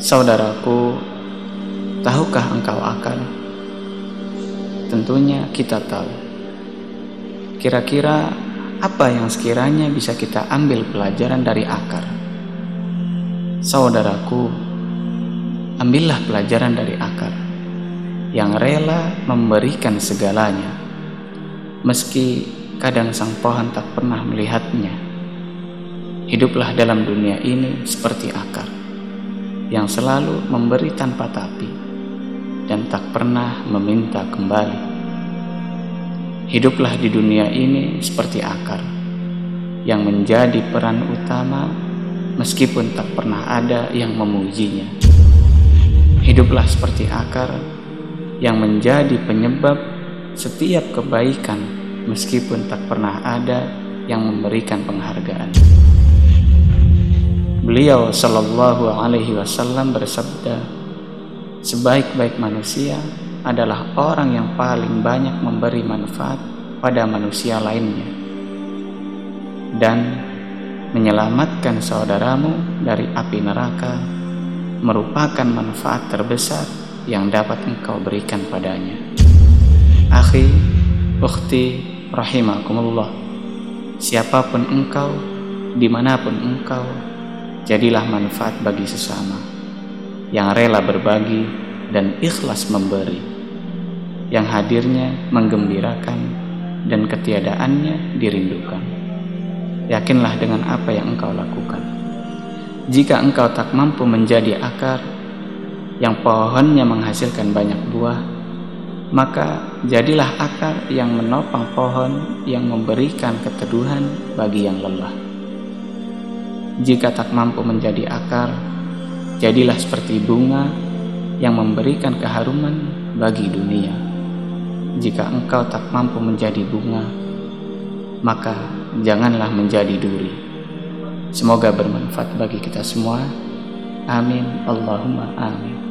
Saudaraku, tahukah engkau akan? Tentunya kita tahu. Kira-kira apa yang sekiranya bisa kita ambil pelajaran dari akar? Saudaraku, ambillah pelajaran dari akar yang rela memberikan segalanya, meski kadang sang pohon tak pernah melihatnya. Hiduplah dalam dunia ini seperti akar yang selalu memberi tanpa tapi dan tak pernah meminta kembali. Hiduplah di dunia ini seperti akar yang menjadi peran utama meskipun tak pernah ada yang memujinya. Hiduplah seperti akar yang menjadi penyebab setiap kebaikan meskipun tak pernah ada yang memberikan penghargaan. Beliau Shallallahu Alaihi Wasallam bersabda, sebaik-baik manusia adalah orang yang paling banyak memberi manfaat pada manusia lainnya dan menyelamatkan saudaramu dari api neraka merupakan manfaat terbesar yang dapat engkau berikan padanya. Akhi, ukhti, rahimakumullah. Siapa pun engkau, di mana pun engkau, jadilah manfaat bagi sesama yang rela berbagi dan ikhlas memberi yang hadirnya menggembirakan dan ketiadaannya dirindukan. Yakinlah dengan apa yang engkau lakukan. Jika engkau tak mampu menjadi akar yang pohonnya menghasilkan banyak buah maka jadilah akar yang menopang pohon yang memberikan keteduhan bagi yang lelah jika tak mampu menjadi akar, jadilah seperti bunga yang memberikan keharuman bagi dunia. Jika engkau tak mampu menjadi bunga, maka janganlah menjadi duri. Semoga bermanfaat bagi kita semua. Amin. Allahumma amin.